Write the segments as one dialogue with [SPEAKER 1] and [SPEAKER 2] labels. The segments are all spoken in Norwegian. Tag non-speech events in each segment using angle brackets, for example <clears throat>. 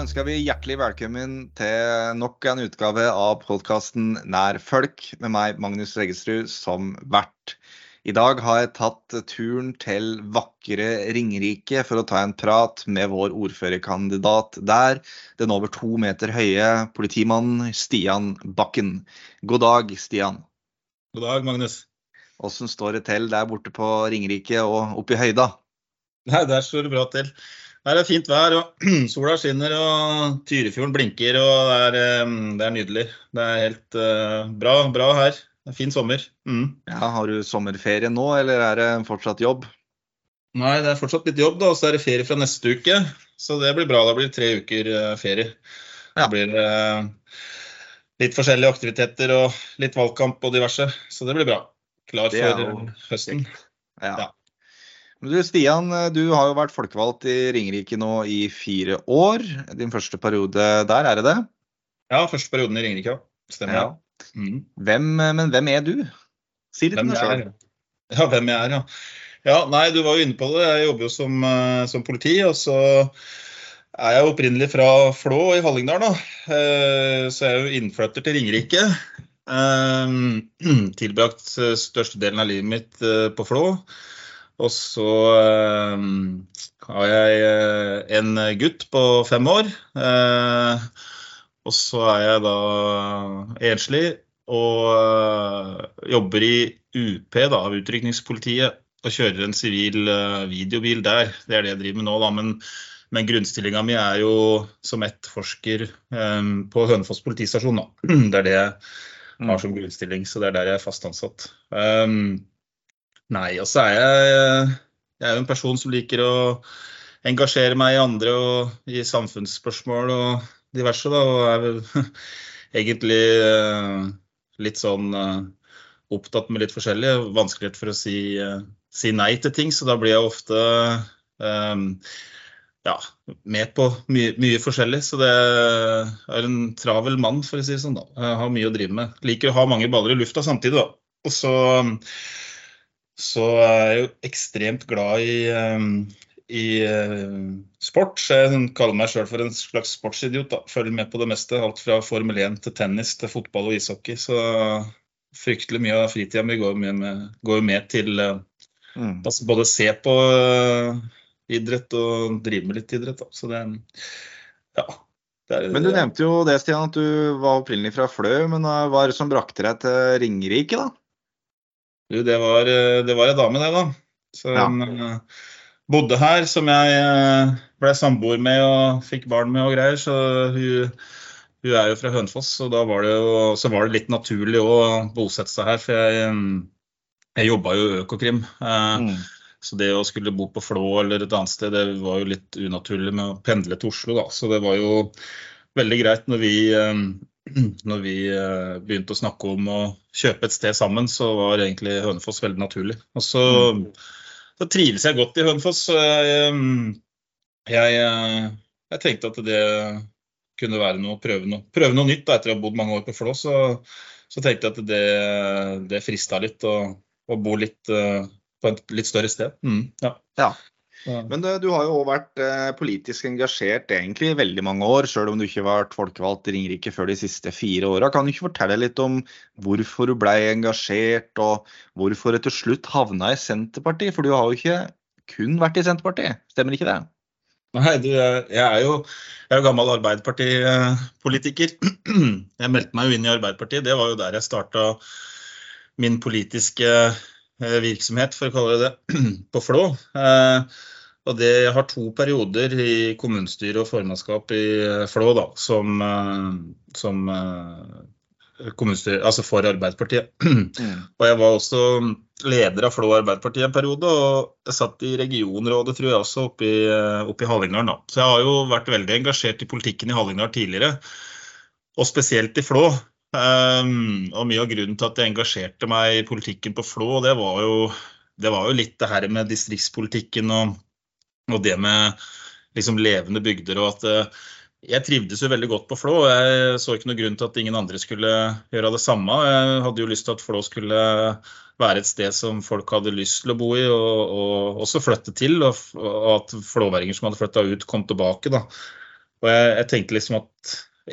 [SPEAKER 1] Ønsker vi hjertelig velkommen til nok en utgave av podkasten Nær folk, med meg, Magnus Reggestrud, som vert. I dag har jeg tatt turen til vakre Ringerike for å ta en prat med vår ordførerkandidat der, den over to meter høye politimannen Stian Bakken. God dag, Stian.
[SPEAKER 2] God dag, Magnus.
[SPEAKER 1] Åssen står det til der borte på Ringerike og oppe i høyda?
[SPEAKER 2] Nei, Der står det bra til. Her er fint vær, og <clears throat> sola skinner og Tyrifjorden blinker. og Det er, det er nydelig. Det er helt uh, bra, bra, her. Det er fin sommer. Mm.
[SPEAKER 1] Ja, Har du sommerferie nå, eller er det fortsatt jobb?
[SPEAKER 2] Nei, det er fortsatt litt jobb, da, og så er det ferie fra neste uke. Så det blir bra. Da blir det tre uker uh, ferie. Ja. Det blir uh, litt forskjellige aktiviteter og litt valgkamp og diverse. Så det blir bra. Klar for høsten.
[SPEAKER 1] Ja. ja. Du Stian, du har jo vært folkevalgt i Ringerike nå i fire år. Din første periode der, er det det?
[SPEAKER 2] Ja, første perioden i Ringerike, ja. Stemmer. Ja.
[SPEAKER 1] Mm. Hvem, men hvem er du? Si litt om deg sjøl.
[SPEAKER 2] Ja, hvem jeg er, ja. Ja, nei, du var jo inne på det. Jeg jobber jo som, eh, som politi. Og så er jeg opprinnelig fra Flå i Hallingdal, da. Eh, så jeg er jo innflytter til Ringerike. Eh, <clears throat> tilbrakt størstedelen av livet mitt på Flå. Og så øh, har jeg eh, en gutt på fem år. Øh, og så er jeg da enslig og øh, jobber i UP, da, utrykningspolitiet, og kjører en sivil videobil der. Det er det jeg driver med nå, da. Men, men grunnstillinga mi er jo som etterforsker på Hønefoss politistasjon. Da. <clears throat> Det er det jeg har mm. som grunnstilling, så det er der jeg er fast ansatt. Um, Nei, og så er jeg, jeg er jo en person som liker å engasjere meg i andre og i samfunnsspørsmål og diverse. Da, og er vel <laughs> egentlig uh, litt sånn uh, opptatt med litt forskjellig. Vanskelig for å si, si, nei til ting, så da blir jeg ofte ja, med på mye, mye, forskjellig. Så det er en travel mann, for å si det sånn. da. Jeg har mye å drive med. Liker å ha mange baller i lufta samtidig, da. Og så så er jeg jo ekstremt glad i, ehm, i uh, sport. Jeg kaller meg sjøl for en slags sportsidiot. Da. Følger med på det meste. Alt fra Formel 1 til tennis til fotball og ishockey. Så fryktelig mye av fritida mi går, går, med til uh, mm. altså både se på uh, idrett og drive med litt idrett. Da. Så det ja.
[SPEAKER 1] Det er, men du nevnte jo det, Stian, at du var opprinnelig fra Flø. Men hva er det som brakte deg til Ringerike, da?
[SPEAKER 2] Du, det var, eh, det var ei dame, det, da. Som ja. uh, bodde her, som jeg uh, ble samboer med og fikk barn med og greier. Så hun, hun er jo fra Hønefoss, og da var det jo så var det litt naturlig å bosette seg her. For jeg, jeg jobba jo i Økokrim. Mm. Så det å skulle bo på Flå eller et annet sted, det var jo litt unaturlig med å pendle til Oslo, da. Så det var jo veldig greit når vi <clears throat> når vi eh, begynte å snakke om å kjøpe et sted sammen, så var egentlig Hønefoss veldig naturlig. Og så, mm. så trives jeg godt i Hønefoss. Jeg, jeg, jeg, tenkte at det kunne være noe, prøve noe, prøve noe nytt da, etter å ha bodd mange år på Flå. Så, så tenkte jeg at det, det frista litt å, å bo litt uh, på et litt større sted. Mm,
[SPEAKER 1] ja. ja. Men du, du har jo òg vært eh, politisk engasjert egentlig i veldig mange år, sjøl om du ikke har vært folkevalgt i Ringerike før de siste fire åra. Kan du ikke fortelle litt om hvorfor du ble engasjert, og hvorfor du til slutt havna i Senterpartiet? For du har jo ikke kun vært i Senterpartiet, stemmer ikke det?
[SPEAKER 2] Nei, du, jeg er jo jeg er gammel Arbeiderpartipolitiker. Jeg meldte meg jo inn i Arbeiderpartiet. Det var jo der jeg starta min politiske eh, virksomhet, for å kalle det det, <clears throat> på Flå. Eh, og det jeg har to perioder i kommunestyre og formannskap i eh, Flå da, som, eh, som eh, kommunestyre, altså for Arbeiderpartiet. <clears throat> Mm. Og jeg var også leder av Flå Arbeiderparti en periode, og jeg satt i regionrådet tror jeg også oppe i, oppe i Hallingdal. Så jeg har jo vært veldig engasjert i politikken i Hallingdal tidligere, og spesielt i Flå. Um, og mye av grunnen til at jeg engasjerte meg i politikken på Flå, det var jo, det var jo litt det her med distriktspolitikken og og det med liksom levende bygder og at uh, jeg trivdes jo veldig godt på Flå. Jeg så ikke noen grunn til at ingen andre skulle gjøre det samme. Jeg hadde jo lyst til at Flå skulle være et sted som folk hadde lyst til å bo i, og, og også flytte til. Og, og at flåværinger som hadde flytta ut, kom tilbake. da. og jeg, jeg tenkte liksom at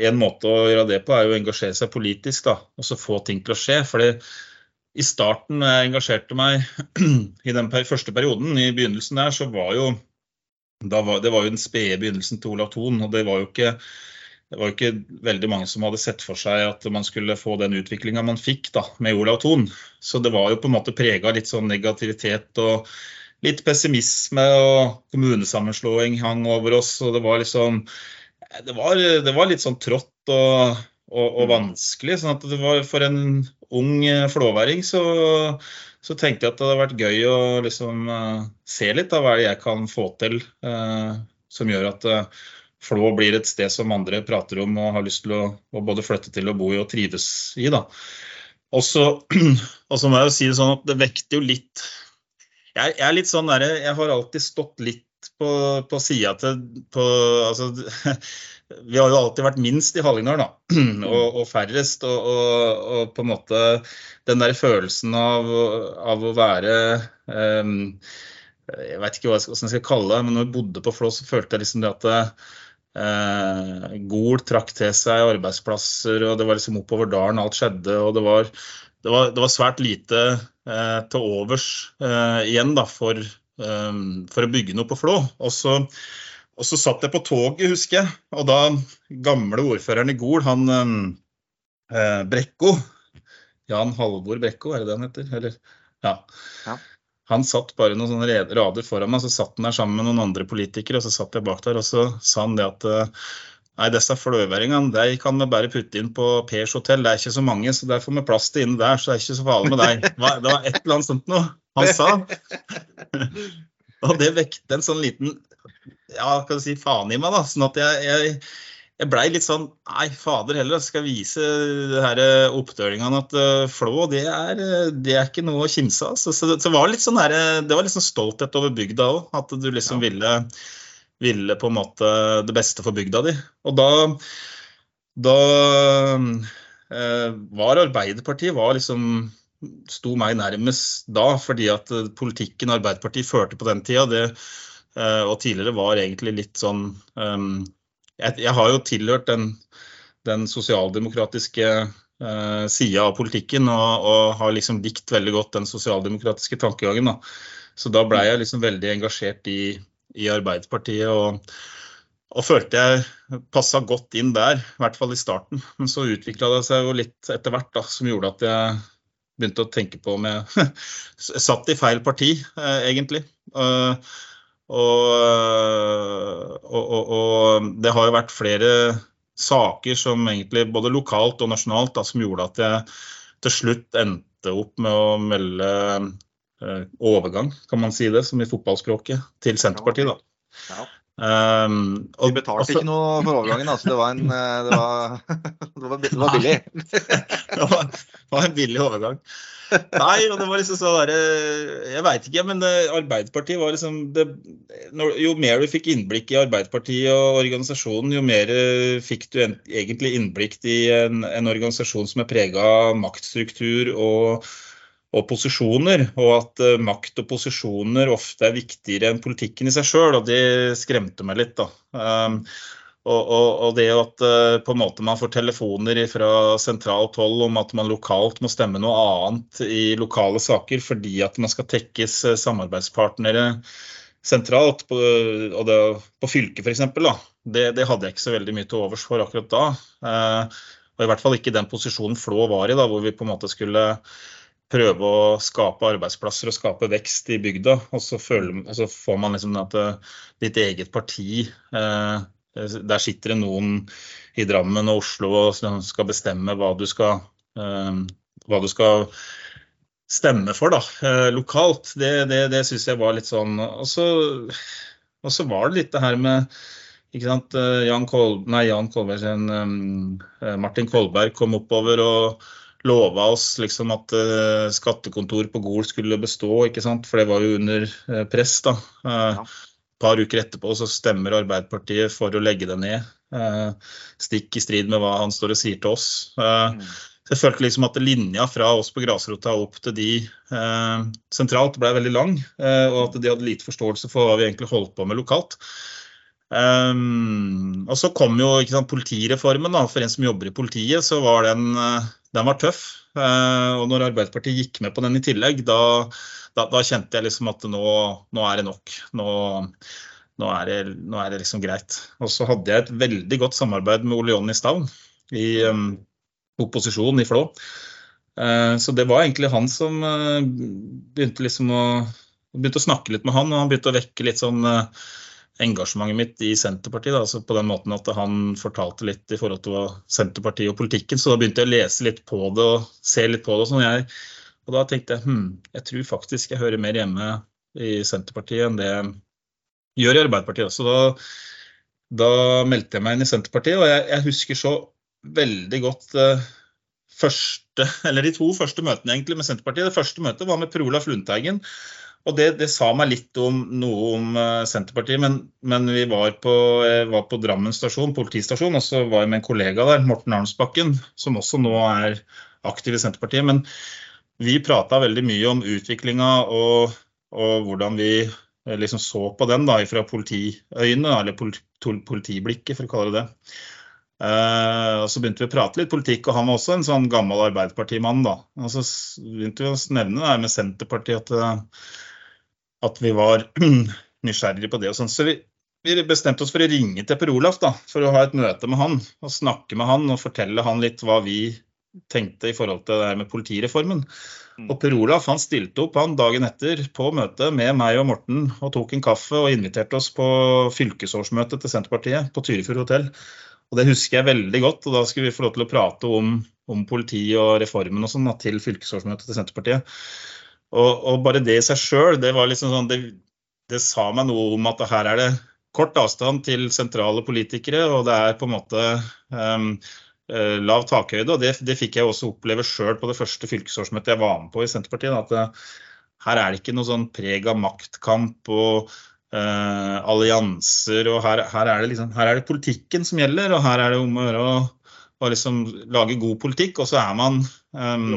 [SPEAKER 2] en måte å gjøre det på er å engasjere seg politisk, da, og så få ting til å skje. fordi i starten, jeg engasjerte meg <clears throat> i den første perioden, i begynnelsen der, så var jo var, Det var jo den spede begynnelsen til Olav Thon, og det var jo ikke det var ikke veldig mange som hadde sett for seg at man skulle få den utviklinga man fikk da, med Olav Thon. Så det var jo på en måte prega litt sånn negativitet og litt pessimisme. Og kommunesammenslåing hang over oss. og Det var liksom det var, det var litt sånn trått og, og, og, mm. vanskelig. sånn at det var For en ung eh, flåværing så, så, tenkte jeg at det hadde vært gøy å liksom uh, se litt av hva jeg kan få til eh, som gjør at uh, Flå blir et sted som andre prater om og har lyst til å, å både flytte til og bo i og trives i. da. Og så <clears throat> må jeg jo si det sånn at det vekter jo litt jeg, jeg, er litt sånn der, jeg har alltid stått litt på, på sida til på, altså, <laughs> Vi har jo alltid vært minst i Hallingdal, da. <clears throat> Og, og færrest. Og, og, og, på en måte den der følelsen av, av å være um, Jeg veit ikke hva jeg skal, kalle det, men når vi bodde på Flå, så følte jeg liksom det at uh, Gol trakk til seg arbeidsplasser, og det var liksom oppover dalen alt skjedde. og det var, det var, det var svært lite eh, til overs eh, igjen da, for for å bygge noe på Flå. Og så, og så, satt jeg på toget, husker jeg. Og da gamle ordføreren i Gol, han ehm, eh, Brekko Jan Halvor Brekko, er det det han heter? Eller, ja. ja. Han satt bare noen sånne rader foran meg, så satt han der sammen med noen andre politikere. Og så satt jeg bak der, og så sa han det at eh, Nei, disse fløværingene de kan vi bare putte inn på Pers hotell. Det er ikke så mange, så der får vi plass til inne der. Så det er ikke så farlig med deg. <laughs> Det var et eller annet sånt noe han sa. Og det vekte en sånn liten ja, kan du si, faen i meg. da, sånn at jeg, jeg, jeg blei litt sånn Nei, fader heller, jeg skal vise det her eh, oppdølingene at uh, Flå det er, eh, det er, ikke noe å kimse av. Så, så, så, var det litt sånn her, det var litt sånn stolthet over bygda òg. At du liksom ja. ville ville på en måte det beste for bygda di. Og da, da eh, var Arbeiderpartiet var liksom sto meg nærmest da, fordi at politikken Arbeiderpartiet førte på den tida, det, eh, og tidligere var egentlig litt sånn um, jeg, har jo tilhørt den, den sosialdemokratiske uh, sida av politikken og, og, har liksom likt veldig godt den sosialdemokratiske tankegangen. Da. Så da blei jeg liksom veldig engasjert i, i Arbeiderpartiet. og, og følte jeg passa godt inn der, i hvert fall i starten. Men så utvikla det seg jo litt etter hvert da, som gjorde at jeg begynte å tenke på om jeg <laughs> satt i feil parti, eh, egentlig. Uh, og, og, og, og, det har jo vært flere saker som egentlig både lokalt og nasjonalt da, som gjorde at jeg til slutt endte opp med å melde Eh, overgang, kan man si det, som i fotballspråket, til Senterpartiet. da.
[SPEAKER 1] Um, og, De betalte også, ikke noe for overgangen, altså. Det var, en, eh, det var, <laughs> det var, det var billig. <laughs>
[SPEAKER 2] det, var, en billig overgang. Nei, og det var liksom så der, Jeg veit ikke, men Arbeiderpartiet var liksom det, Jo mer du fikk innblikk i Arbeiderpartiet og organisasjonen, jo mer fikk du en, egentlig innblikk i en, en organisasjon som er prega av maktstruktur og og posisjoner, og at uh, makt og posisjoner ofte er viktigere enn politikken i seg sjøl. Og det skremte meg litt. da. Um, og, og, og, det at uh, på en måte man får telefoner fra sentralt hold om at man lokalt må stemme noe annet i lokale saker fordi at man skal tekkes uh, samarbeidspartnere sentralt, på, og det, på fylket f.eks., det, det hadde jeg ikke så veldig mye til overs for akkurat da. og i hvert fall ikke den posisjonen Flå var i, da, hvor vi på en måte skulle prøve å skape arbeidsplasser og skape vekst i bygda. Og så, føler, så får man liksom at uh, ditt eget parti eh, Der sitter det noen i Drammen og Oslo og skal bestemme hva du skal, eh, hva du skal stemme for da, lokalt. Det, det, det syns jeg var litt sånn Og så, og så var det litt det her med ikke sant, Jan, Kol, nei, Jan Kolberg, Martin Kolberg kom oppover og lova oss liksom at uh, skattekontor på Gol skulle bestå, ikke sant? for det var jo under uh, press. da. Uh, ja. par uker etterpå så stemmer Arbeiderpartiet for å legge det ned. stikk i strid med hva han står og sier til oss. Mm. Så jeg følte liksom at linja fra oss på grasrota opp til de sentralt ble veldig lang, og at de hadde lite forståelse for hva vi egentlig holdt på med lokalt. Um, og så kom jo sant, politireformen. Da. For en som jobber i politiet, så var den, den var tøff. Uh, og når Arbeiderpartiet gikk med på den i tillegg, da, da, da kjente jeg liksom at nå, nå er det nok. Nå, nå, er det, nå, er det, liksom greit. Og så hadde jeg et veldig godt samarbeid med Ole Jonny Stavn i um, opposisjon i Flå. Uh, så det var egentlig han som uh, begynte liksom å begynte å snakke litt med han, og han begynte å vekke litt sånn uh, engasjementet mitt i Senterpartiet. Da, altså på den måten at han fortalte litt i forhold til Senterpartiet og politikken. Så da begynte jeg å lese litt på det og se litt på det. Og, sånn. jeg, og da tenkte jeg hm, jeg tror faktisk jeg hører mer hjemme i Senterpartiet enn det jeg gjør i Arbeiderpartiet. Så da, da meldte jeg meg inn i Senterpartiet, og jeg, jeg husker så veldig godt eh, første, <laughs> eller de to første møtene egentlig med Senterpartiet. Det første møtet var med Per Olaf Lundteigen. Og det, det, sa meg litt om noe om uh, Senterpartiet, men, men, vi var på, var på Drammen stasjon, politistasjon, og så var jeg med en kollega der, Morten Arnsbakken, som også nå er aktiv i Senterpartiet. Men vi prata veldig mye om utviklinga og, og, hvordan vi eh, liksom så på den da, fra politiøyne, eller politiblikket, for å kalle det det. Uh, og Så begynte vi å prate litt politikk, og han var også en sånn gammel Arbeiderpartimann. da. Og Så begynte vi å nevne det med Senterpartiet at at vi var <clears throat> nysgjerrige på det. og sånn. Så vi, vi, bestemte oss for å ringe til Per Olaf da, for å ha et møte med han. Og snakke med han og fortelle han litt hva vi tenkte i forhold til det her med politireformen. Mm. Og Per Olaf han stilte opp han dagen etter på møte med meg og Morten og tok en kaffe og inviterte oss på fylkesårsmøte til Senterpartiet på Tyrifjord hotell. Og Det husker jeg veldig godt. og Da skulle vi få lov til å prate om, om politi og reformen og sånn til fylkesårsmøtet til Senterpartiet. Og, og, bare det i seg sjøl, det var liksom sånn det, det, sa meg noe om at her er det kort avstand til sentrale politikere, og det er på en måte um, lav takhøyde. og Det, det fikk jeg også oppleve sjøl på det første fylkesårsmøtet jeg var med på i Senterpartiet. at det, her er det ikke noe sånn preg av maktkamp og uh, allianser. og her, her, er liksom, her, er det politikken som gjelder, og her er det om å gjøre å liksom lage god politikk. Og så er man um,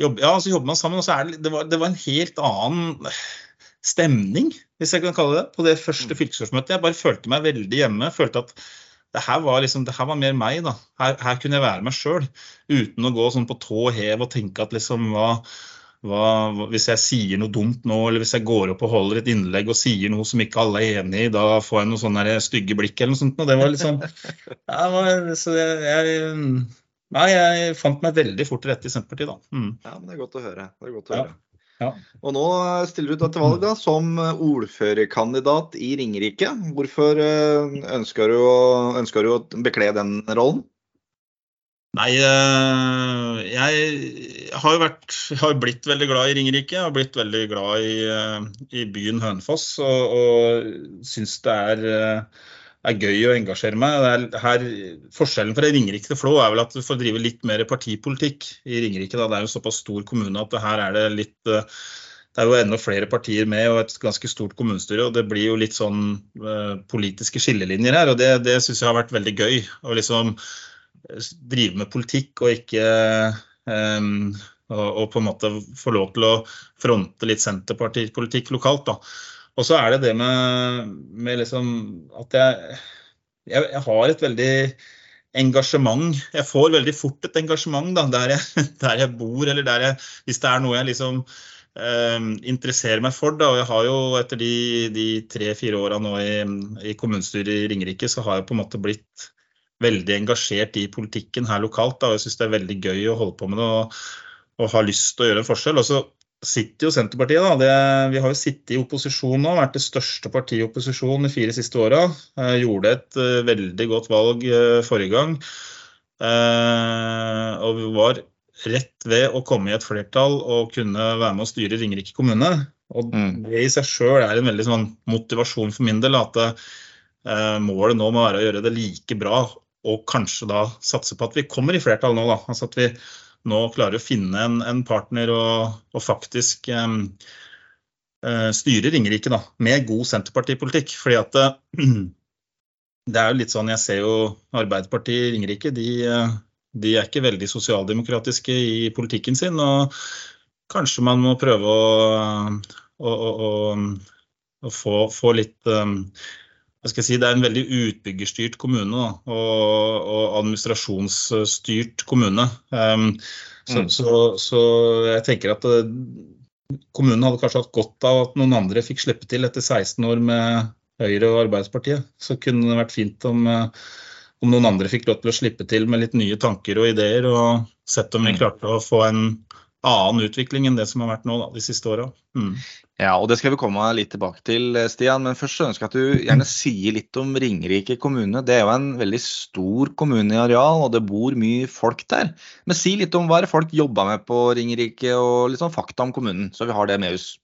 [SPEAKER 2] jobb, ja, så jobber man sammen. og så er det, det, var, det var en helt annen stemning, hvis jeg kan kalle det, på det første mm. fylkesårsmøtet. Jeg bare følte meg veldig hjemme. følte at det her var, liksom, det her var mer meg. da. Her, her kunne jeg være meg sjøl. Uten å gå sånn på tå hev og tenke at liksom hva, hva, Hvis jeg sier noe dumt nå, eller hvis jeg går opp og holder et innlegg og sier noe som ikke alle er enig i, da får jeg noe sånne stygge blikk eller noe sånt. Og det var liksom <laughs> ja, så jeg, jeg Nei, jeg fant meg veldig fort til rette i Senterpartiet, da.
[SPEAKER 1] Mm. Ja, men Det er godt å høre. Det er godt å høre. Ja. Og nå stiller du deg til valg da, som ordførerkandidat i Ringerike. Hvorfor eh, ønsker du, å, ønsker du å bekle den rollen?
[SPEAKER 2] Nei, eh, jeg har jo vært, har blitt veldig glad i Ringerike. Jeg har blitt veldig glad i, eh, i byen Hønefoss og, og syns det er er gøy å engasjere meg. Her, forskjellen fra Ringerike til Flå er vel at du får drive litt mer partipolitikk i Ringerike. Det er jo såpass stor kommune at her er det litt eh, Det er jo enda flere partier med og et ganske stort kommunestyre. og Det blir jo litt sånn uh, politiske skillelinjer her. og Det, det syns jeg har vært veldig gøy. Å liksom eh, drive med politikk og ikke um, og, og, på en måte få lov til å fronte litt Senterpartipolitikk lokalt. da. Og så er det det med, med liksom at jeg, jeg, jeg, har et veldig engasjement. Jeg får veldig fort et engasjement da, der, jeg, <laughs> der jeg bor, eller der jeg, hvis det er noe jeg liksom eh, interesserer meg for. Da, og jeg har jo etter de, tre-fire åra nå i, i kommunestyret i Ringerike, så har jeg på en måte blitt veldig engasjert i politikken her lokalt. Da, og jeg syns det er veldig gøy å holde på med det og, og har lyst til å gjøre en forskjell. Og så sitter jo Senterpartiet. da, det, Vi har jo sittet i opposisjon nå, vært det største partiet i opposisjon de fire siste åra. Eh, gjorde et uh, veldig godt valg uh, forrige gang. Og vi var rett ved å komme i et flertall og kunne være med å styre Ringerike kommune. Og mm. det i seg sjøl er en veldig sånn motivasjon for min del. At målet nå må være å gjøre det like bra og kanskje da satse på at vi kommer i flertall nå. da, altså at vi nå klarer å finne en, en partner og, og faktisk um, uh, styre Ringerike da, med god Senterpartipolitikk. Fordi at uh, <clears throat> det er jo litt sånn, Jeg ser jo Arbeiderpartiet i Ringerike. De, de, er ikke veldig sosialdemokratiske i politikken sin. og Kanskje man må prøve å, å, å, å få, få litt um, jeg skal si, det er en veldig utbyggerstyrt kommune da, og, og, administrasjonsstyrt kommune. Um, så, mm. så, så, jeg tenker at det, kommunen hadde kanskje hatt godt av at noen andre fikk slippe til etter 16 år med Høyre og Arbeiderpartiet. Så kunne det vært fint om, uh, om noen andre fikk lov til å slippe til med litt nye tanker og ideer, og sett om vi mm. klarte å få en annen utvikling enn det som har vært nå da, de siste åra. Mm.
[SPEAKER 1] Ja, og det skal vi komme litt tilbake til, Stian. Men først ønsker jeg at du gjerne sier litt om Ringerike kommune. Det er jo en veldig stor kommune i areal, og det bor mye folk der. Men si litt om hva er det folk jobber med på Ringerike, og litt sånn fakta om kommunen, så vi har det med oss.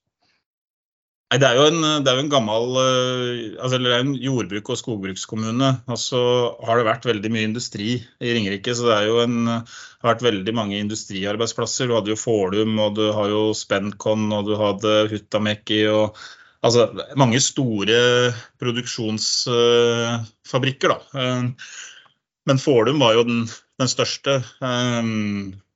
[SPEAKER 2] Nei, det er jo en, det er jo en gammel eh, altså det er en jordbruk- og skogbrukskommune. Og så har det vært veldig mye industri i Ringerike. Så det er jo en, har vært veldig mange industriarbeidsplasser. Du hadde jo Forlum, og du har jo Spencon, og du hadde Huttamäki og Altså mange store produksjonsfabrikker, da. Eh, men Forlum var jo den, den største.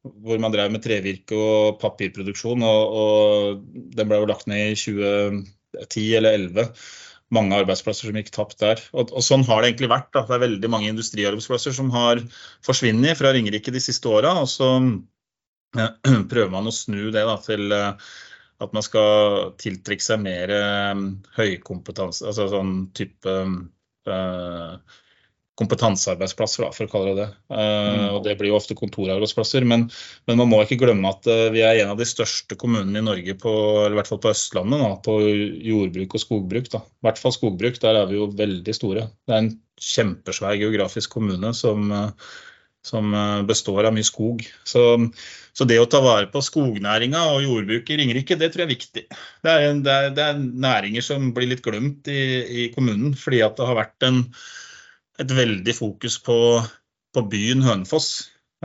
[SPEAKER 2] Hvor man drev med trevirke og papirproduksjon. Og, og den ble jo lagt ned i 2010 eller 2011. Mange arbeidsplasser som gikk tapt der. Og, og, sånn har det egentlig vært. Da. Det er veldig mange industriarbeidsplasser som har forsvunnet fra Ringerike de siste åra. Og så ja, <clears throat> prøver man å snu det da, til eh, at man skal tiltrekke seg mer eh, høykompetanse, altså sånn type eh, kompetansearbeidsplasser, da, for å kalle det det. Uh, og Det blir jo ofte kontorarbeidsplasser. Men, men, man må ikke glemme at uh, vi er en av de største kommunene i Norge, på, eller i hvert fall på Østlandet, da, på jordbruk og skogbruk. Da. I hvert fall skogbruk, der er vi jo veldig store. Det er en kjempesvær geografisk kommune som, uh, som består av mye skog. Så, så, det å ta vare på skognæringa og jordbruket i Ringerike, det tror jeg er viktig. Det er, det er, det er næringer som blir litt glemt i, i kommunen, fordi at det har vært en et veldig fokus på, på byen Hønefoss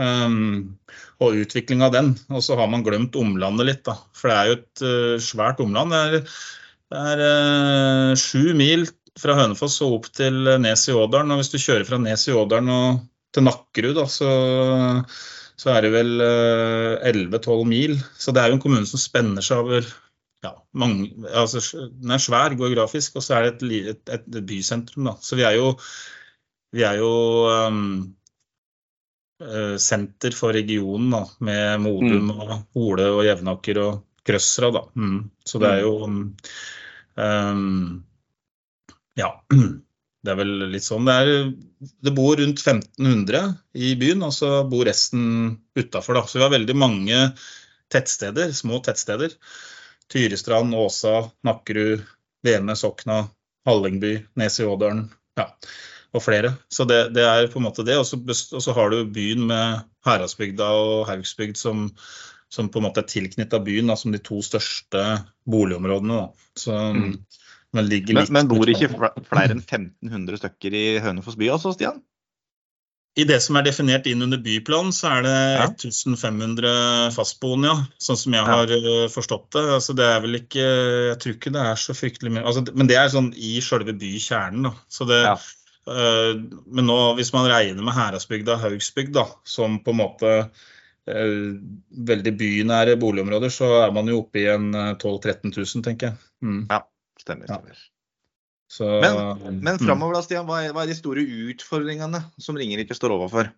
[SPEAKER 2] um, og utvikling av den. Og så har man glemt omlandet litt, da. For det er jo et uh, svært omland. Det er, det er uh, sju mil fra Hønefoss og opp til Nes i Ådalen. Og hvis du kjører fra Nes i Ådalen og til Nakkerud, da, så, så, er det vel uh, 11-12 mil. Så det er jo en kommune som spenner seg over ja, mange, altså, Den er svær geografisk, og så er det et, et, et bysentrum. Da. Så vi er jo vi er jo um, uh, senter for regionen da, med Modum mm. og Ole og Jevnaker og Krøsra. Da. Mm. Så det er jo um, um, Ja. <clears throat> Det er vel litt sånn. Det, er, det bor rundt 1500 i byen, og så bor resten utafor. Så vi har veldig mange tettsteder, små tettsteder. Tyristrand, Åsa, Nakkerud, Vene, Sokna, Hallingby, Nes i Ådalen. Ja og flere. Så det, det, er på en måte det. Og så har du byen med Heradsbygda og Haugsbygd som, som, på en måte er tilknytta byen da, som de to største boligområdene. Da. Så, mm.
[SPEAKER 1] men, men, men, bor ikke flere enn 1500 stykker i Hønefoss by altså, Stian?
[SPEAKER 2] I det som er definert inn under byplanen, så er det ja. 1500 fastboende, ja. Sånn som jeg har ja. forstått det. Altså, det er vel ikke Jeg tror ikke det er så fryktelig mye altså, Men det er sånn i selve bykjernen, da. Så det, ja. Eh, men nå, hvis man regner med Heradsbygda og Haugsbygd som på en måte eh, veldig bynære boligområder, så er man jo oppe i en 12 000-13 000, tenker jeg.
[SPEAKER 1] Mm. Ja, stemmer. stemmer. Så, men men mm. framover, da, Stian, hva er, hva er, de store utfordringene som Ringerike står overfor?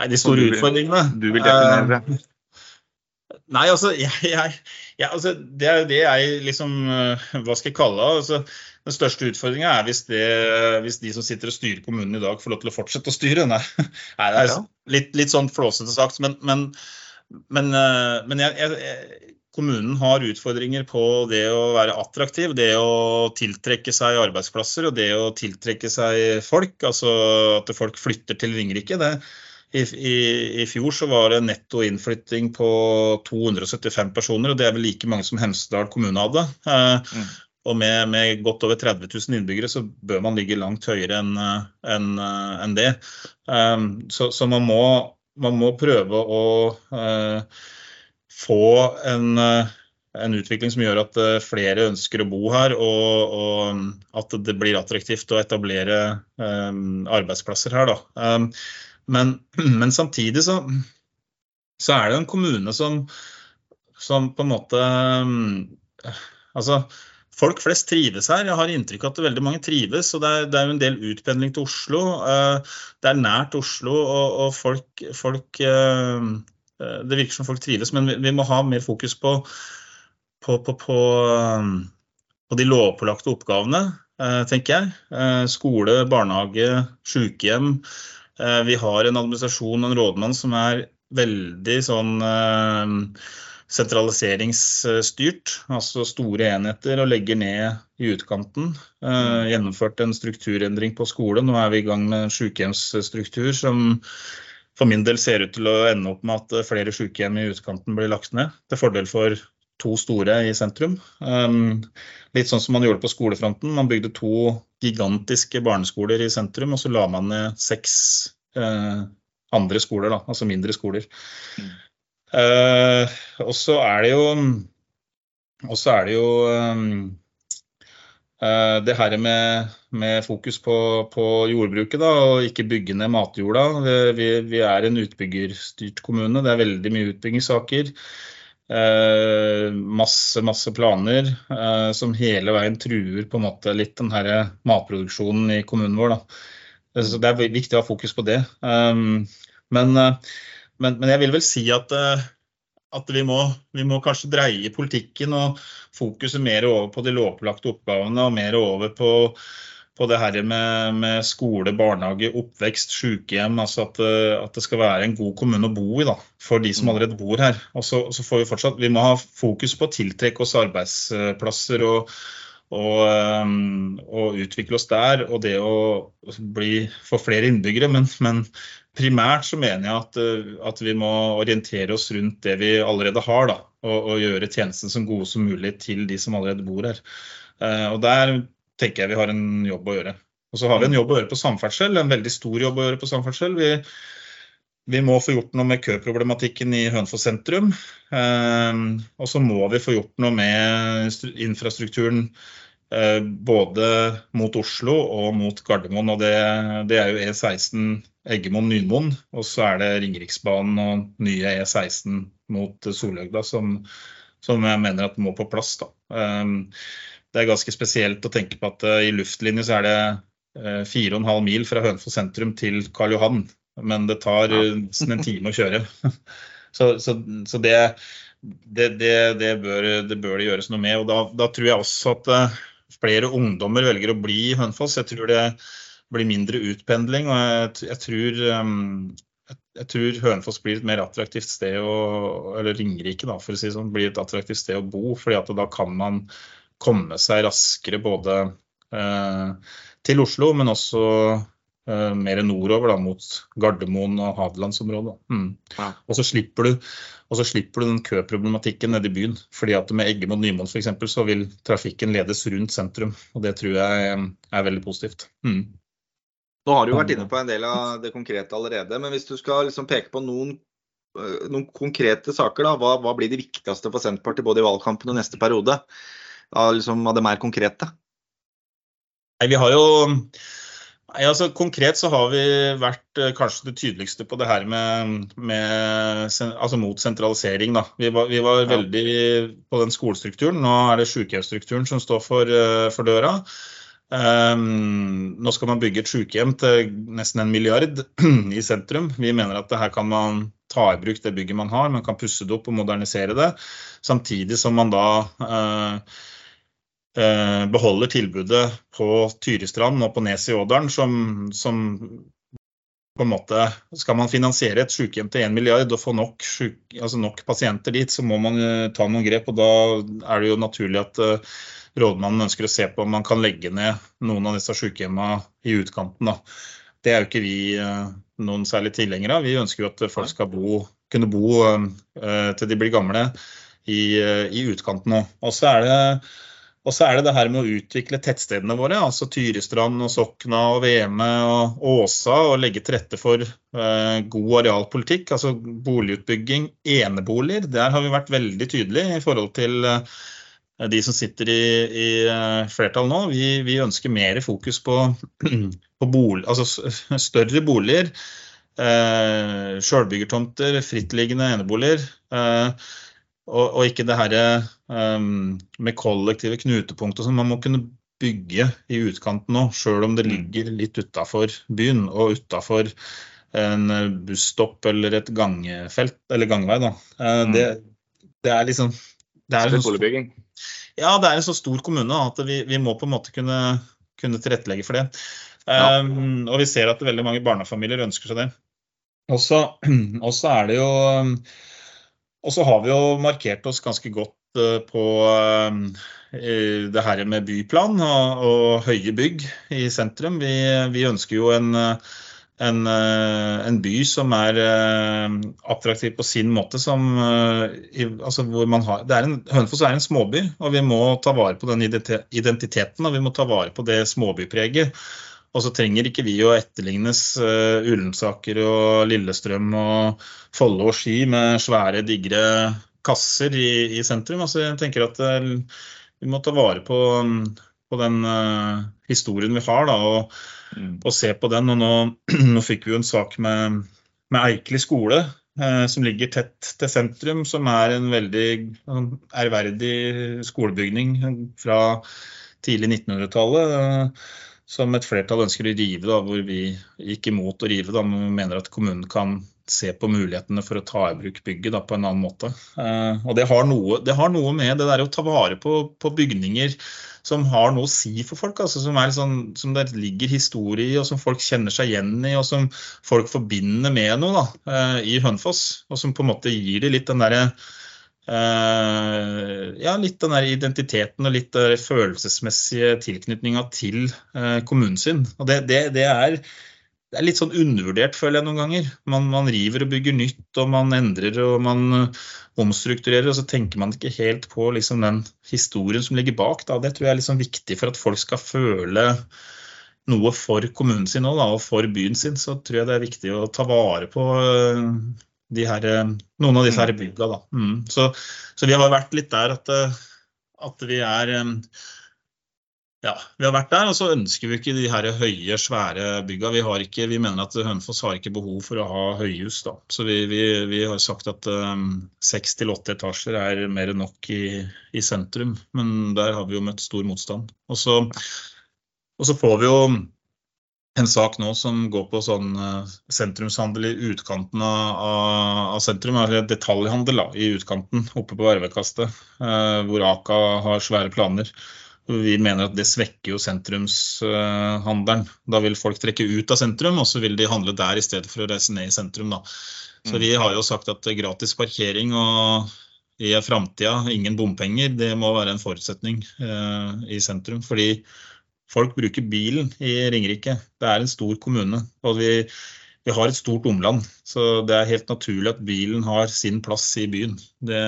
[SPEAKER 2] Nei, De store du, utfordringene
[SPEAKER 1] Du vil definere det? Uh,
[SPEAKER 2] Nei, altså, jeg, jeg, jeg, altså, Det er jo det jeg liksom Hva skal jeg kalle det? Altså, den største utfordringa er hvis, det, hvis, de som sitter og styrer kommunen i dag, får lov til å fortsette å styre. Nei, <laughs> Nei det er litt, litt sånn flåsete sagt, men, men, men, men jeg, jeg, kommunen har utfordringer på det å være attraktiv, det å tiltrekke seg arbeidsplasser og det å tiltrekke seg folk. Altså at folk flytter til Ringerike. Det, i, i, i, fjor så var det netto innflytting på 275 personer, og det er vel like mange som Hemsedal kommune hadde. Eh, mm. Og med, med, godt over 30 000 innbyggere så bør man ligge langt høyere enn en, en det. Um, så, så man, må, man, må, prøve å uh, få en, en, utvikling som gjør at flere ønsker å bo her, og, og at det blir attraktivt å etablere um, arbeidsplasser her. Um, men, <clears throat> men, samtidig så, så, er det en kommune som, som på en måte Altså folk flest trives her. Jeg har inntrykk av at veldig mange trives. og Det er, det er jo en del utpendling til Oslo. Eh, det er nært Oslo, og, og folk, folk, eh, Det virker som folk trives, men vi, vi må ha mer fokus på, på, på, på de lovpålagte oppgavene, tenker jeg. Skole, barnehage, sykehjem. Vi har en administrasjon og en rådmann som er veldig sånn sentraliseringsstyrt, altså store enheter, og legger ned i utkanten. Eh, gjennomført en strukturendring på skole. Nå er vi i gang med en sykehjemsstruktur som for min del ser ut til å ende opp med at flere sykehjem i utkanten blir lagt ned, til fordel for to store i sentrum. Um, litt sånn som man gjorde på skolefronten. Man bygde to gigantiske barneskoler i sentrum, og så la man ned seks eh, andre skoler, da, altså mindre skoler. Mm. Uh, og så er det jo Og så er det jo um, uh, det her med, med fokus på, på, jordbruket, da, og ikke bygge ned matjorda. Vi, vi, er en utbyggerstyrt kommune. Det er veldig mye utbyggingssaker. Uh, masse, masse planer som hele veien truer på en måte litt den her matproduksjonen i kommunen vår. Da. Så det er viktig å ha fokus på det. Um, men men, men, jeg vil vel si at, eh, at vi, må, vi, må, kanskje dreie politikken og fokuset mer over på de lovpålagte oppgavene og mer over på, på det her med, med, skole, barnehage, oppvekst, sykehjem. altså at, eh, at, det skal være en god kommune å bo i da, for de som mm. allerede bor her. Og så, så får Vi fortsatt, vi må ha fokus på å tiltrekke oss arbeidsplasser og, og, um, og, utvikle oss der. Og det å bli, få flere innbyggere. Men, men primært så mener jeg at, uh, at, vi må orientere oss rundt det vi allerede har. Da, og, og gjøre tjenesten så gode som mulig til de som allerede bor her. Uh, og der tenker jeg vi har en jobb å gjøre. Og så har vi en jobb å gjøre på samferdsel, en veldig stor jobb å gjøre på samferdsel. Vi, vi må få gjort noe med køproblematikken i Hønefoss sentrum. Uh, og så må vi få gjort noe med infrastrukturen Eh, både mot Oslo og mot Gardermoen. og Det, det er jo E16 Eggemoen-Nymoen. Og så er det Ringeriksbanen og nye E16 mot Solhøgda som, som, jeg mener at må på plass. Da. Eh, det er ganske spesielt å tenke på at eh, i luftlinje så er det 4,5 mil fra Hønefoss sentrum til Karl Johan. Men det tar nesten en time å kjøre. <laughs> Så, så, så det, det, det, bør, det, bør, det gjøres noe med. og Da, da tror jeg også at flere ungdommer velger å bli i Hønefoss. Jeg tror det blir mindre utpendling. og jeg, jeg tror um, jeg, tror Hønefoss blir et mer attraktivt sted å, eller Ringerike da, for å si sånn, blir et attraktivt sted å bo. fordi at da kan man komme seg raskere både eh, til Oslo, men også eh, mer nordover da, mot Gardermoen og Hadelandsområdet. Mm. Ja. Og så slipper du og så slipper du den køproblematikken nede i byen. fordi at med Eggemoen Nymoen f.eks. så vil trafikken ledes rundt sentrum. Og det tror jeg er veldig positivt. Mm.
[SPEAKER 1] Nå har du jo vært inne på en del av det konkrete allerede. Men hvis du skal liksom peke på noen, øh, noen konkrete saker, da, hva, hva, blir det viktigste for Senterpartiet både i valgkampen og neste periode? Da, liksom, av det mer konkrete?
[SPEAKER 2] Nei, vi har jo Nei, altså Konkret så har vi vært eh, kanskje det tydeligste på det her med, med altså mot sentralisering. Da. Vi var, vi var ja. veldig på den skolestrukturen. Nå er det sykehjemsstrukturen som står for, uh, for døra. Um, nå skal man bygge et sykehjem til nesten en milliard <clears throat> i sentrum. Vi mener at her kan man ta i bruk det bygget man har, man kan pusse det opp og modernisere det. Samtidig som man da uh, Eh, beholder tilbudet på Tyristrand og på Nes i Ådalen, som, som, på en måte Skal man finansiere et sykehjem til 1 milliard og få nok, syk, altså nok, pasienter dit, så må man eh, ta noen grep. og Da er det jo naturlig at uh, rådmannen ønsker å se på om man kan legge ned noen av disse sykehjemmene i utkanten. Da. Det er jo ikke vi noen særlig tilhengere av. Vi ønsker jo at folk skal bo, kunne bo til de blir gamle i, i utkanten òg. Og så er det og så er det det her med å utvikle tettstedene våre, altså Tyristrand og Sokna og Veme og Åsa, og legge til rette for eh, god arealpolitikk. Altså boligutbygging, eneboliger. Der har vi vært veldig tydelige i forhold til eh, de som sitter i, i eh, flertall nå. Vi, vi, ønsker mer fokus på, <clears throat> på bolig, altså større boliger. Eh, Sjølbyggertomter, frittliggende eneboliger. Eh, og, og ikke det herre um, med kollektive knutepunkt og sånn. Man må kunne bygge i utkanten òg, sjøl om det mm. ligger litt utafor byen og utafor en busstopp eller et gangfelt, eller gangvei. Da. Mm. Det, det, er liksom
[SPEAKER 1] det er en,
[SPEAKER 2] ja, det er en så stor kommune at vi, vi må på en måte kunne, kunne tilrettelegge for det. Ja. Um, og vi ser at veldig mange barnefamilier ønsker seg det. Og så <clears throat> er det jo Og så har vi jo markert oss ganske godt uh, på uh, det her med byplan og, og, høye bygg i sentrum. Vi, vi ønsker jo en uh, en, eh, en, by som er attraktiv på sin måte. Som, altså har, det er en, Hønefoss er en småby, og vi må ta vare på den identiteten og vi må ta vare på det småbypreget. Og så trenger ikke vi å etterlignes uh, Ullensaker og Lillestrøm og Follo og Ski med svære, digre kasser i, i sentrum. Altså, jeg tenker at uh, vi må ta vare på, på den historien vi har. Da, og Mm. og se på den. Og nå, <clears throat> nå fikk vi jo en sak med, med Eikeli skole, som ligger tett til sentrum, som er en veldig ærverdig skolebygning fra tidlig 1900-tallet. Som et flertall ønsker å rive, da, hvor vi gikk imot å rive. Da, men vi mener at kommunen kan se på mulighetene for å ta i bruk bygget da, på en annen måte. Eh, og det har, noe, det har, noe, med det der å ta vare på, på bygninger som har noe å si for folk. Altså, som, sånn, som, det ligger historie i, og som folk kjenner seg igjen i, og som folk forbinder med noe da, eh, i Hønefoss. Og som på en måte gir det litt den derre Uh, ja, litt den der identiteten og litt den følelsesmessige tilknytninga til uh, kommunen sin. Og det, det, det, er, det, er, litt sånn undervurdert, føler jeg noen ganger. Man, man, river og bygger nytt, og man endrer og man omstrukturerer, og så tenker man ikke helt på liksom, den historien som ligger bak. Da. Det tror jeg er liksom viktig for at folk skal føle noe for kommunen sin også, da, og for byen sin. Så tror jeg det er viktig å ta vare på eh, her, eh, noen av disse her bygga. Da. Mm. Så, så, vi har vært litt der at, eh, at vi er ja, vi har vært der, og så ønsker vi ikke de her høye, svære bygga. Vi, ikke, vi mener at Hønefoss har ikke behov for å ha høyhus. da. Så vi, vi, vi har sagt at seks til åtte etasjer er mer enn nok i, i, sentrum. Men der har vi jo møtt stor motstand. Og så får vi jo en sak nå som går på sånn uh, sentrumshandel i utkanten av, av, sentrum. Eller detaljhandel da, i utkanten, oppe på Vervekastet, uh, hvor Aka har svære planer. Vi mener at det svekker jo sentrumshandelen. Da vil folk trekke ut av sentrum, og så vil de handle der i stedet for å reise ned i sentrum. Da. Så vi har jo sagt at gratis parkering og i framtida ingen bompenger, det må være en forutsetning eh, i sentrum. Fordi folk bruker bilen i Ringerike. Det er en stor kommune. og vi, vi har et stort omland, så det er helt naturlig at bilen har sin plass i byen. Det,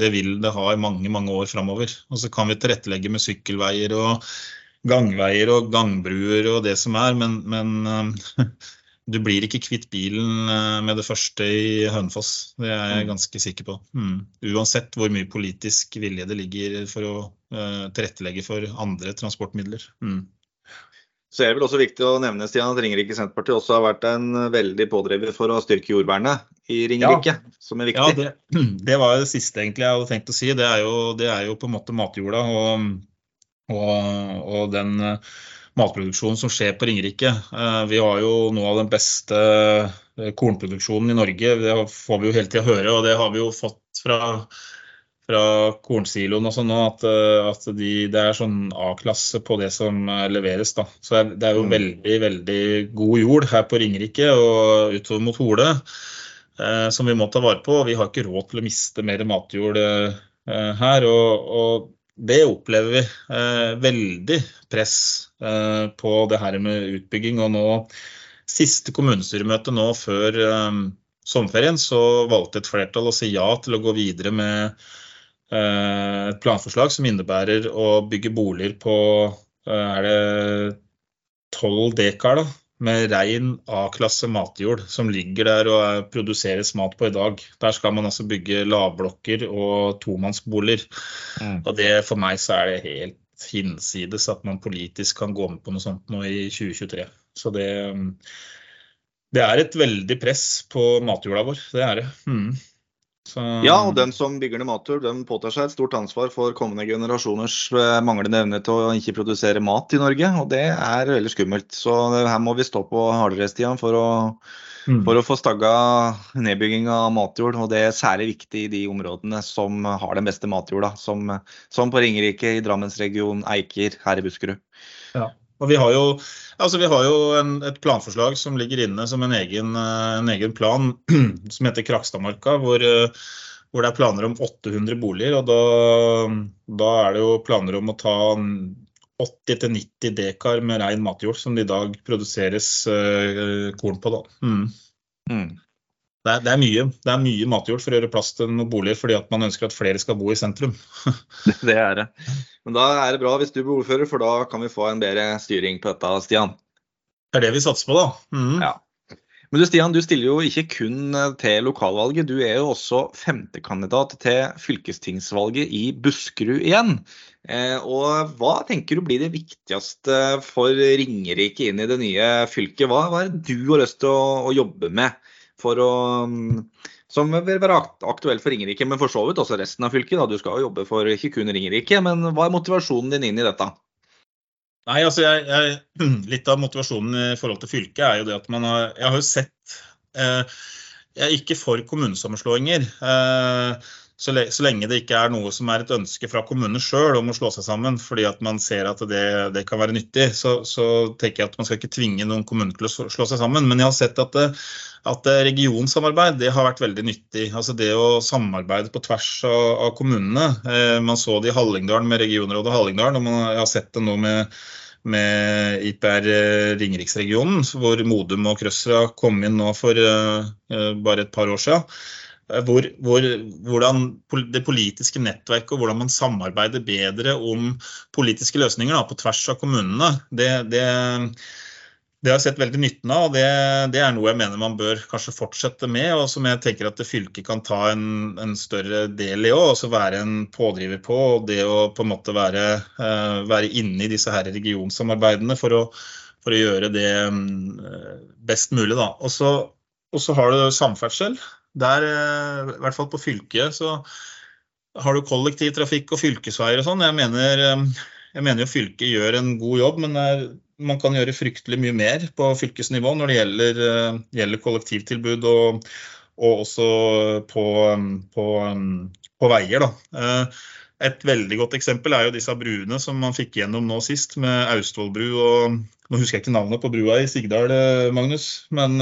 [SPEAKER 2] det vil det ha i mange mange år framover. Og så kan vi tilrettelegge med sykkelveier og gangveier og gangbruer og det som er, men, men eh, <laughs> du blir ikke kvitt bilen eh, med det første i Hønefoss. Det er jeg mm. ganske sikker på. Mm. Uansett hvor mye politisk vilje det ligger for å tilrettelegge for andre transportmidler. Mm.
[SPEAKER 1] Så er det vel også viktig å nevne Stian, at Ringerike Senterparti også har vært en veldig pådriver for å styrke jordvernet i Ringerike, ja. som er viktig.
[SPEAKER 2] Ja, det, <clears throat> det, var det siste egentlig jeg hadde tenkt å si. Det er jo, det er jo på en måte matjorda og, og, og den eh, matproduksjonen som skjer på Ringerike. Eh, vi har jo noe av den beste eh, kornproduksjonen i Norge. Det får vi jo hele tida høre, og det har vi jo fått fra fra kornsiloen og sånn at, eh, at de, det er sånn A-klasse på det som eh, leveres. da. Så det er jo mm. veldig, veldig god jord her på Ringerike og utover mot Hole eh, som vi må ta vare på. Vi har ikke råd til å miste mer matjord eh, her. Og, og, det opplever vi. Eh, veldig press eh, på det her med utbygging. Og nå, siste kommunestyremøte nå før sommerferien, så valgte et flertall å si ja til å gå videre med Eh, et planforslag som innebærer å bygge boliger på eh, er det 12 dekar da, med rein A-klasse matjord som ligger der og produseres mat på i dag. Der skal man altså bygge lavblokker og tomannsboliger. Mm. Og det, for meg så er det helt hinsides at man politisk kan gå med på noe sånt nå i 2023. Så det, det er et veldig press på matjorda vår. Det er det. Mm.
[SPEAKER 1] Så... Ja, og den som bygger ned matjord, den påtar seg et stort ansvar for kommende generasjoners eh, manglende evne til å ikke produsere mat i Norge. Og det er veldig skummelt. Så her må vi stå på hardere, Stian, for å, mm. for å få stagga nedbygging av matjord. Og det er særlig viktig i de områdene som har den beste matjorda, som, som på Ringerike, i Drammensregionen, Eiker, her i Buskerud.
[SPEAKER 2] Ja. Og vi har jo, altså vi har jo en, et planforslag som ligger inne som en egen, eh, en egen plan, <clears throat> som heter Krakstadmarka, hvor, eh, hvor, det er planer om 800 boliger. og da, da er det jo planer om å ta 80-90 dekar med rein matjord, som det i dag produseres uh, korn på. Da. Mm. Mm. Det, er, det, er, mye, det er mye matjord for å gjøre plass til noen boliger, fordi at man ønsker at flere skal bo i sentrum. <laughs>
[SPEAKER 1] det er det. Men da er det bra hvis du blir ordfører, for da kan vi få en bedre styring på dette, Stian.
[SPEAKER 2] Det er det vi satser på, da. Mm.
[SPEAKER 1] Ja. Men du Stian, du stiller jo ikke kun eh, til lokalvalget, du er jo også femtekandidat til fylkestingsvalget i Buskerud igjen. Eh, og hva tenker du blir det viktigste for Ringerike inn i det nye fylket? Hva, hva er det du har lyst til å, å jobbe med for å mm, som vil være aktuell for Ringerike, men for så vidt også resten av fylket. Da. Du skal jo jobbe for ikke kun Ringerike, men hva er motivasjonen din inn i dette?
[SPEAKER 2] Nei, altså jeg, jeg, <clears throat> Litt av motivasjonen i forhold til fylket er jo det at man har Jeg har jo sett eh, Jeg er ikke for kommunesammenslåinger. Eh, så, le, så, lenge det ikke er noe som er et ønske fra kommunene sjøl om å slå seg sammen, fordi at man ser at det, det kan være nyttig, så, så, tenker jeg at man skal ikke tvinge noen kommuner til å slå seg sammen. Men jeg har sett at at regionsamarbeid det har vært veldig nyttig. Altså Det å samarbeide på tvers av, av kommunene. Eh, man så det i Hallingdalen med regionrådet Hallingdalen, og man har sett det nå med, med IPR eh, Ringeriksregionen, hvor Modum og Krøsra kom inn nå for uh, bare et par år siden. Hvor, hvor, hvordan det politiske nettverket og hvordan man samarbeider bedre om politiske løsninger da, på tvers av kommunene. Det, det, det har jeg sett veldig nytten av, og det, det, er noe jeg mener man bør kanskje fortsette med. Og som jeg tenker at fylket kan ta en, en større del i òg, og være en pådriver på. Og det å på en måte være, uh, være inne i disse her regionsamarbeidene for å, for å gjøre det um, best mulig. Og så har du samferdsel. Der, uh, i hvert fall på fylket, så har du kollektivtrafikk og fylkesveier og sånn. Jeg mener, um, jeg mener jo fylket gjør en god jobb, men er man kan gjøre fryktelig mye mer på fylkesnivå når det gjelder, eh, gjelder kollektivtilbud og, og også på, på, på veier. Da. Eh, et veldig godt eksempel er jo disse bruene som man fikk gjennom nå sist, med Austevollbru og Nå husker jeg ikke navnet på brua i Sigdal, eh, Magnus, men,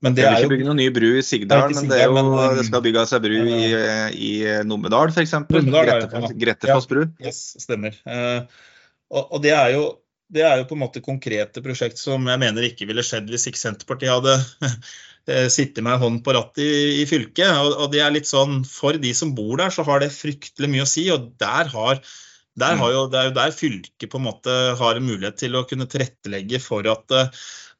[SPEAKER 1] men det er jo ikke bygge noen ny bru i Sigdal, men det, er jo, men, det skal bygges ei bru i, i Numedal f.eks. Grettefoss bru.
[SPEAKER 2] Ja, yes, stemmer. Og, og det er jo det er jo på en måte konkrete prosjekt som jeg mener ikke ville skjedd hvis ikke Senterpartiet hadde <laughs> eh, sittet med hånd på rattet i, i, fylket. Og, og, det er litt sånn, For de som bor der, så har det fryktelig mye å si. og der har, har jo, Det er jo der fylket på en måte har en mulighet til å kunne tilrettelegge for at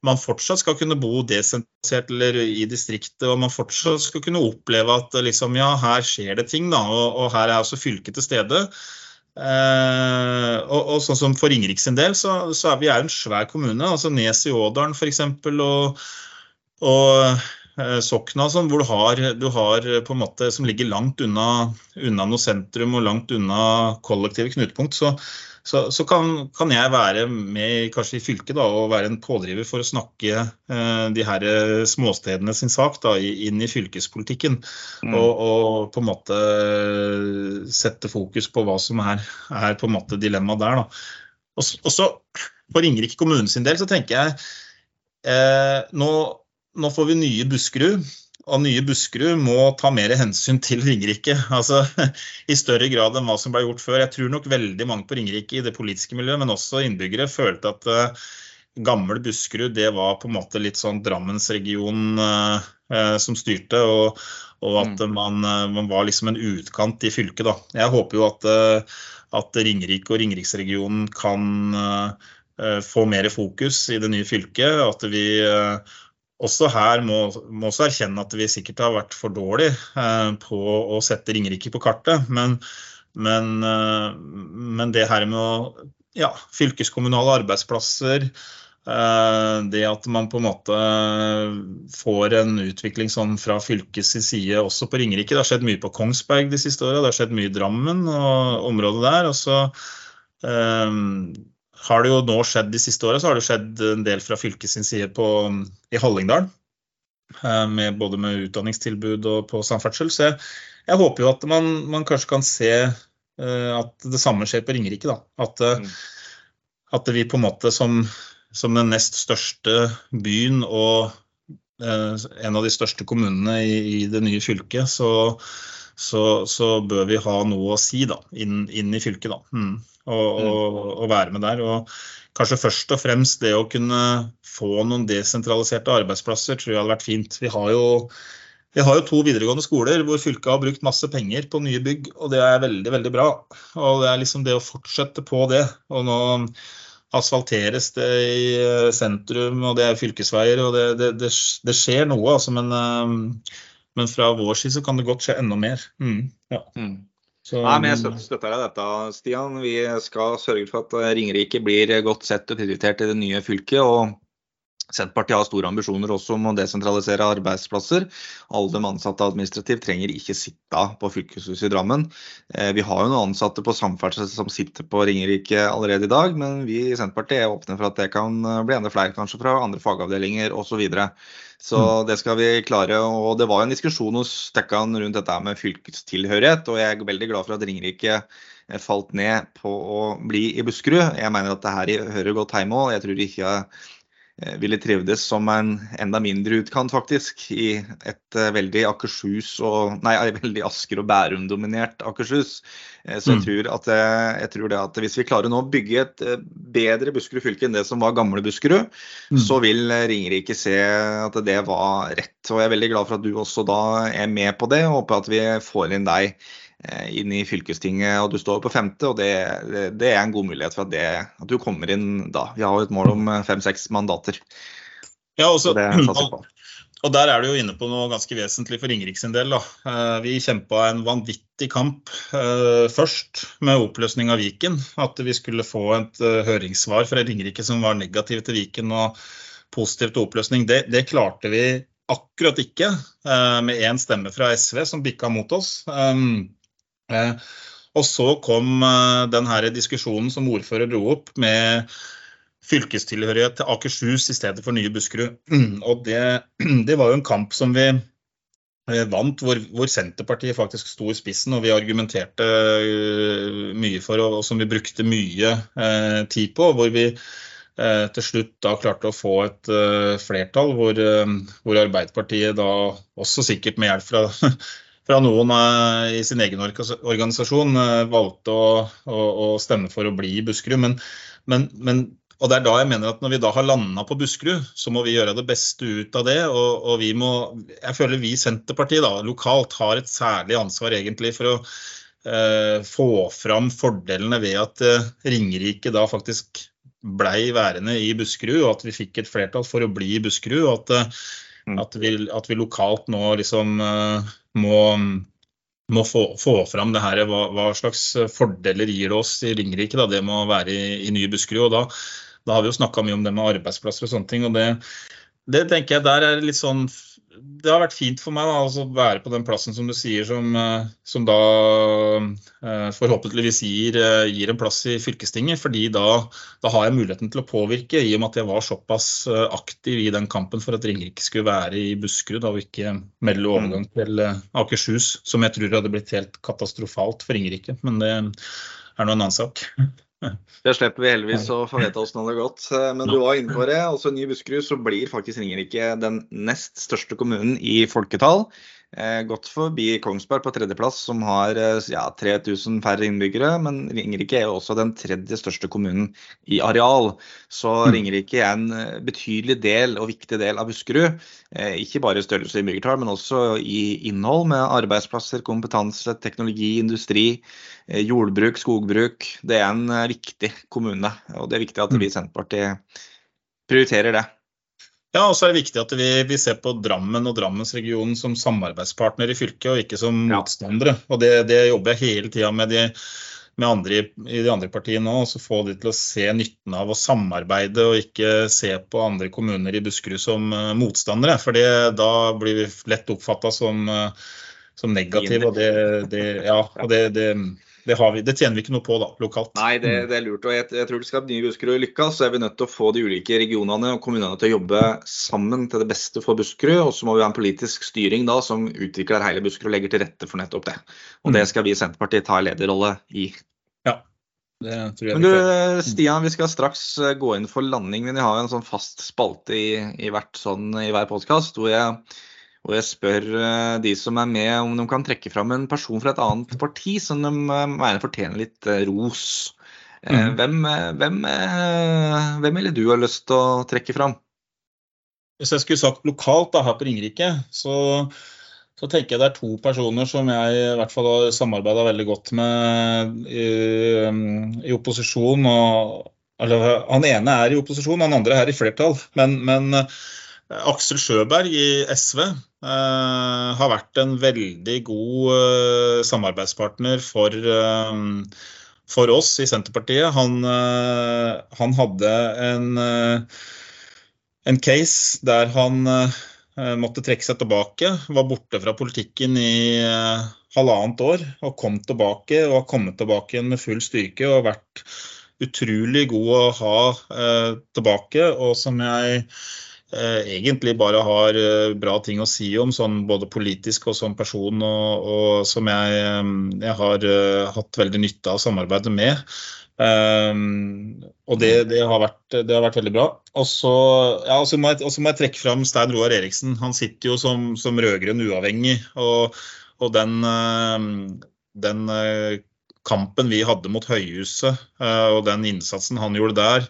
[SPEAKER 2] man fortsatt skal kunne bo desentralisert eller i distriktet, og man fortsatt skal kunne oppleve at liksom, ja, her skjer det ting, da, og, og her er også fylket til stede. Eh, og, og, sånn som For Ringerike sin del, så, så, er vi er en svær kommune. altså Nes i Ådalen f.eks. og, og eh, Sokna, sånn, hvor du har, du har, på en måte som ligger langt unna, unna noe sentrum og langt unna kollektive knutepunkt. Så, så, så kan, kan, jeg være med kanskje i fylket da, og være en pådriver for å snakke eh, de her eh, småstedene sin sak da, inn i fylkespolitikken. Mm. Og, og, på en måte eh, sette fokus på hva som er, er på en måte dilemmaet der. Da. Og, og så For Ringerike kommune sin del så tenker jeg eh, nå, nå får vi nye Buskerud og nye Buskerud må ta mer hensyn til Ringerike. Altså, <laughs> I større grad enn hva som ble gjort før. Jeg tror nok veldig mange på Ringerike i det politiske miljøet, men også innbyggere, følte at uh, gammel Buskerud det var på en måte litt sånn Drammensregionen uh, uh, som styrte. Og, og at mm. man, man, var liksom en utkant i fylket. Da. Jeg håper jo at, at Ringerike og Ringeriksregionen kan få mer fokus i det nye fylket. At vi også her må, også erkjenne at vi sikkert har vært for dårlige eh, på å sette Ringerike på kartet. Men, men, eh, men, det her med å ja, fylkeskommunale arbeidsplasser, Det at man på en måte får en utvikling sånn fra fylkets side også på Ringerike. Det har skjedd mye på Kongsberg de siste åra, det har skjedd mye i Drammen og området der. Og så har det jo nå skjedd de siste åra, så har det skjedd en del fra fylket sin side på, i Hallingdal. Med, både med utdanningstilbud og på samferdsel. Så jeg, jeg håper jo at man, man, kanskje kan se uh, at det samme skjer på Ringerike. da. At, uh, at vi på en måte som som den nest største byen og eh, en av de største kommunene i, i det nye fylket, så, så, så, bør vi ha noe å si da, inn, inn i fylket. Da. Mm. Og, og, og, være med der. Og kanskje først og fremst det å kunne få noen desentraliserte arbeidsplasser tror jeg hadde vært fint. Vi har jo, vi har jo to videregående skoler hvor fylket har brukt masse penger på nye bygg, og det er veldig, veldig bra. Og det er liksom det å fortsette på det. Og nå asfalteres det i eh, sentrum, og det er fylkesveier. og Det, det, det, det skjer noe, altså, men, eh, men, fra vår side så kan det godt skje enda mer. Mm, ja. mm.
[SPEAKER 1] Så, Nei, men Jeg støtter deg dette, Stian. Vi skal sørge for at Ringerike blir godt sett og prioritert i det nye fylket. og Senterpartiet har store ambisjoner også om å desentralisere arbeidsplasser. Alle de ansatte administrativt trenger ikke sitte på fylkeshuset i Drammen. Eh, vi har jo noen ansatte på samferdsel som sitter på Ringerike allerede i dag, men vi i Senterpartiet er åpne for at det kan eh, bli enda flere kanskje fra andre fagavdelinger osv. Så, så mm. det skal vi klare. og Det var en diskusjon hos Tekkan rundt dette med fylkestilhørighet, og jeg er veldig glad for at Ringerike eh, falt ned på å bli i Buskerud. Jeg mener at det her hører godt hjemme òg. Jeg tror ikke ville trivdes som en enda mindre utkant, faktisk. I et uh, veldig Akershus og Nei, veldig Asker og Bærum-dominert Akershus. Uh, så jeg, mm. tror at, jeg tror det at hvis vi klarer nå å bygge et bedre Buskerud fylke enn det som var gamle Buskerud, mm. så vil Ringerike se at det var rett. Og jeg er veldig glad for at du også da er med på det, og håper at vi får inn deg Eh, inn i fylkestinget, og du står på femte. og Det, det, det er en god mulighet for at, det, at, du kommer inn da. Vi har jo et mål om eh, fem-seks mandater.
[SPEAKER 2] Ja, også, og, <clears throat> og der er du jo inne på noe ganske vesentlig for Ringerike sin del. Da. Eh, vi kjempa en vanvittig kamp først med oppløsning av Viken. At vi skulle få et høringssvar fra Ringerike som var negativ til Viken og positiv til oppløsning. Det, det klarte vi akkurat ikke, med én stemme fra SV som bikka mot oss. Eh, og så kom eh, denne diskusjonen som ordfører dro opp med fylkestilhørighet til Akershus i stedet for nye Buskerud. <clears throat> Og det, <clears throat> det var jo en kamp som vi eh, vant, hvor, hvor, Senterpartiet faktisk sto i spissen og vi argumenterte mye for, og, som vi brukte mye eh, tid på. Hvor vi eh, til slutt da klarte å få et eh, flertall hvor, hvor, Arbeiderpartiet da også sikkert med hjelp fra <laughs> fra noen eh, i sin egen organisasjon eh, valgte å, å, å stemme for å bli i Buskerud. Men, men, men, og det er da jeg mener at når vi da har landa på Buskerud, så må vi gjøre det beste ut av det. Og, og vi må Jeg føler vi i Senterpartiet da, lokalt har et særlig ansvar egentlig for å eh, få fram fordelene ved at eh, Ringerike da faktisk blei værende i Buskerud, og at vi fikk et flertall for å bli i Buskerud. og at eh. At vi, at vi lokalt nå liksom uh, må, må få, få, fram det her, hva, hva, slags fordeler gir det oss i Ringerike. Det må være i, i nye Buskerud. og da, da har vi jo snakka mye om det med arbeidsplasser og sånne ting. og det, det tenker jeg der er litt sånn det har vært fint for meg da, altså, å være på den plassen som du sier, som, eh, som da eh, forhåpentligvis gir, eh, gir, en plass i fylkestinget. fordi da, da, har jeg muligheten til å påvirke, i og med at jeg var såpass aktiv i den kampen for at Ringerike skulle være i Buskerud og ikke melde mm. overgang til Akershus, som jeg tror hadde blitt helt katastrofalt for Ringerike. Men det er nå en annen sak.
[SPEAKER 1] Det slipper vi heldigvis å få vite åssen det har gått. Eh, men du var inne på det. Også i Ny Buskerud så blir faktisk Ringerike den nest største kommunen i folketall. Eh, gått forbi Kongsberg på tredjeplass, som har eh, ja, 3000 færre innbyggere. Men Ringerike er jo også den tredje største kommunen i areal. Så mm. Ringerike er en eh, betydelig del og viktig del av Buskerud. Ikke bare i størrelse og innbyggertall, men også i innhold med arbeidsplasser, kompetanse, teknologi, industri, jordbruk, skogbruk. Det er en viktig kommune. Og det er viktig at vi i mm. Senterpartiet prioriterer det.
[SPEAKER 2] Ja, og så er det viktig at vi, vi, ser på Drammen og Drammensregionen som samarbeidspartner i fylket, og ikke som motstandere. Og det, det jobber jeg hele tida med de med andre i de andre partiene òg. Få de til å se nytten av å samarbeide og ikke se på andre kommuner i Buskerud som uh, motstandere. For da blir vi lett oppfatta som, uh, som negative. Og det, det, ja, og det, det det, vi, det, tjener vi ikke noe på da, lokalt.
[SPEAKER 1] Nei, det, det er lurt. og jeg, jeg, tror det skal nye Buskerud lykkes, så er vi nødt til å få de ulike regionene og kommunene til å jobbe sammen til det beste for Buskerud. Og så må vi ha en politisk styring da som utvikler hele Buskerud og legger til rette for nettopp det. Og det mm. skal vi i Senterpartiet ta en lederrolle i.
[SPEAKER 2] Ja, det tror jeg
[SPEAKER 1] Men du, Stian, vi skal straks eh, gå inn for landing. Men jeg har en sånn fast spalte i, i, hvert sånn, i hver podkast hvor jeg og jeg spør eh, de som er med, om de kan trekke fram en person fra et annet parti som de eh, mener fortjener litt eh, ros. Mm. Hvem, hvem, hvem ville du ha lyst til å trekke fram?
[SPEAKER 2] Hvis jeg skulle sagt lokalt da, her på Ringerike, så, så, tenker jeg det er to personer som jeg i hvert fall har samarbeida veldig godt med i, i opposisjon. Og, eller, han ene er i opposisjon, han andre er i flertall. Men, men Aksel Sjøberg i SV eh, har vært en veldig god eh, samarbeidspartner for, eh, for, oss i Senterpartiet. Han, han hadde en, en, case der han måtte trekke seg tilbake, var borte fra politikken i halvannet år og kom tilbake og har kommet tilbake igjen med full styrke og vært utrolig god å ha tilbake. Og som jeg egentlig bare har eh, bra ting å si om, sånn både politisk og som person, og, og som jeg, eh, jeg, har hatt veldig nytte av samarbeidet med. Um, og det, det, har vært, det, har vært, veldig bra. Og så ja, må, må, jeg trekke fram Stein Roar Eriksen. Han sitter jo som, som rød-grønn uavhengig. Og, og den, den, kampen vi hadde mot Høyhuset, og den innsatsen han gjorde der,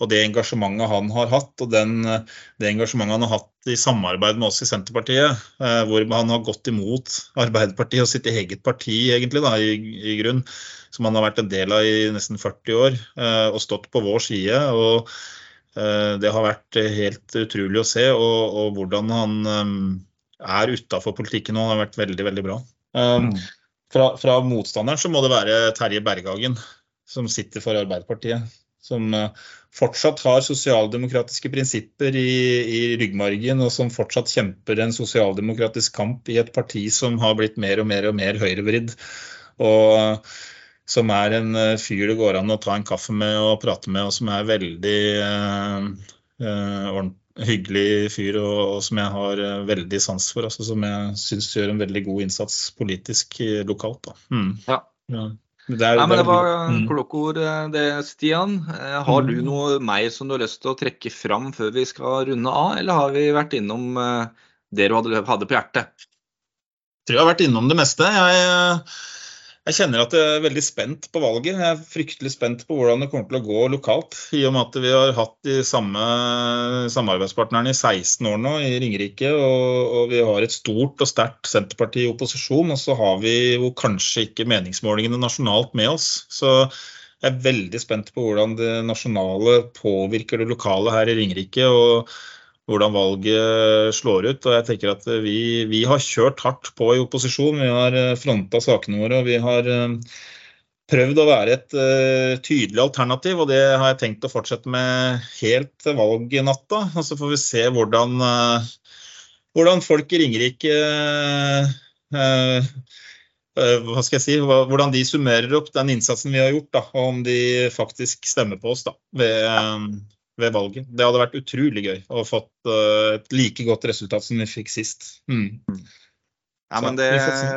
[SPEAKER 2] og det engasjementet han har hatt, og den, det engasjementet han har hatt i samarbeid med oss i Senterpartiet, eh, hvor han har gått imot Arbeiderpartiet og sitt eget parti, egentlig, da, i, i, grunn, som han har vært en del av i nesten 40 år, eh, og stått på vår side. og eh, Det har vært helt utrolig å se, og, og hvordan han er utafor politikken nå, har vært veldig, veldig bra. Mm. Fra, fra motstanderen så må det være Terje Berghagen, som sitter for Arbeiderpartiet som fortsatt har sosialdemokratiske prinsipper i, i, ryggmargen, og som fortsatt kjemper en sosialdemokratisk kamp i et parti som har blitt mer og mer og mer høyrevridd. Og som er en eh, fyr det går an å ta en kaffe med og prate med, og som er veldig eh, eh, hyggelig fyr, og, og, som jeg har eh, veldig sans for. Altså, som jeg syns gjør en veldig god innsats politisk lokalt. Mm.
[SPEAKER 1] Ja. ja. Det, Nei, men det var mm. klokkord, eh, det, Stian. Eh, har du mm. noe mer som du har lyst til å trekke fram før vi skal runde av, eller har vi vært innom eh, det du hadde, hadde på hjertet?
[SPEAKER 2] Jeg tror jeg har vært innom det meste. Jeg jeg kjenner at jeg er veldig spent på valget. Jeg er fryktelig spent på hvordan det kommer til å gå lokalt. I og med at vi har hatt de samme samarbeidspartnerne i 16 år nå i Ringerike. Og, og vi har et stort og sterkt Senterparti i opposisjon. Og så har vi jo kanskje ikke meningsmålingene nasjonalt med oss. Så jeg er veldig spent på hvordan det nasjonale påvirker det lokale her i Ringerike. og hvordan valget slår ut. Og jeg tenker at vi, vi har kjørt hardt på i opposisjon. Vi har eh, fronta sakene våre. og vi har eh, prøvd å være et uh, tydelig alternativ, og det har jeg tenkt å fortsette med helt til valgnatta. Og så får vi se hvordan, hvordan folk i Ringerike hva skal jeg si, hvordan de summerer opp den innsatsen vi har gjort, da, og om de faktisk stemmer på oss da, ved, ved valget. Det hadde vært utrolig gøy å fått uh, et like godt resultat som vi fikk sist. Mm.
[SPEAKER 1] Ja, men det,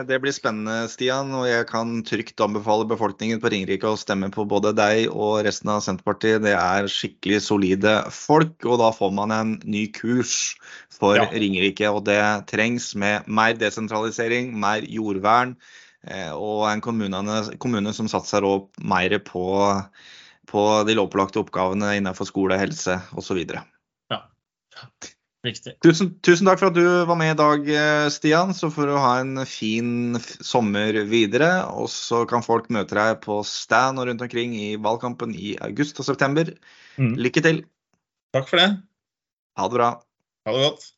[SPEAKER 1] det, blir spennende, Stian. Og jeg kan trygt anbefale befolkningen på Ringerike å stemme på både deg og resten av Senterpartiet. Det er skikkelig solide folk, og da får man en ny kurs for ja. Ringerike. Og det trengs med mer desentralisering, mer jordvern eh, og en kommune, kommune som satser mer på på de lovpålagte oppgavene innenfor skole, helse osv.
[SPEAKER 2] Ja. Riktig.
[SPEAKER 1] Tusen, tusen, takk for at du var med i dag, eh, Stian. Så får du ha en fin sommer videre. Og så kan folk møte deg på stand og rundt omkring i valgkampen i august og september. Mm. Lykke til.
[SPEAKER 2] Takk for det.
[SPEAKER 1] Ha det bra.
[SPEAKER 2] Ha det godt.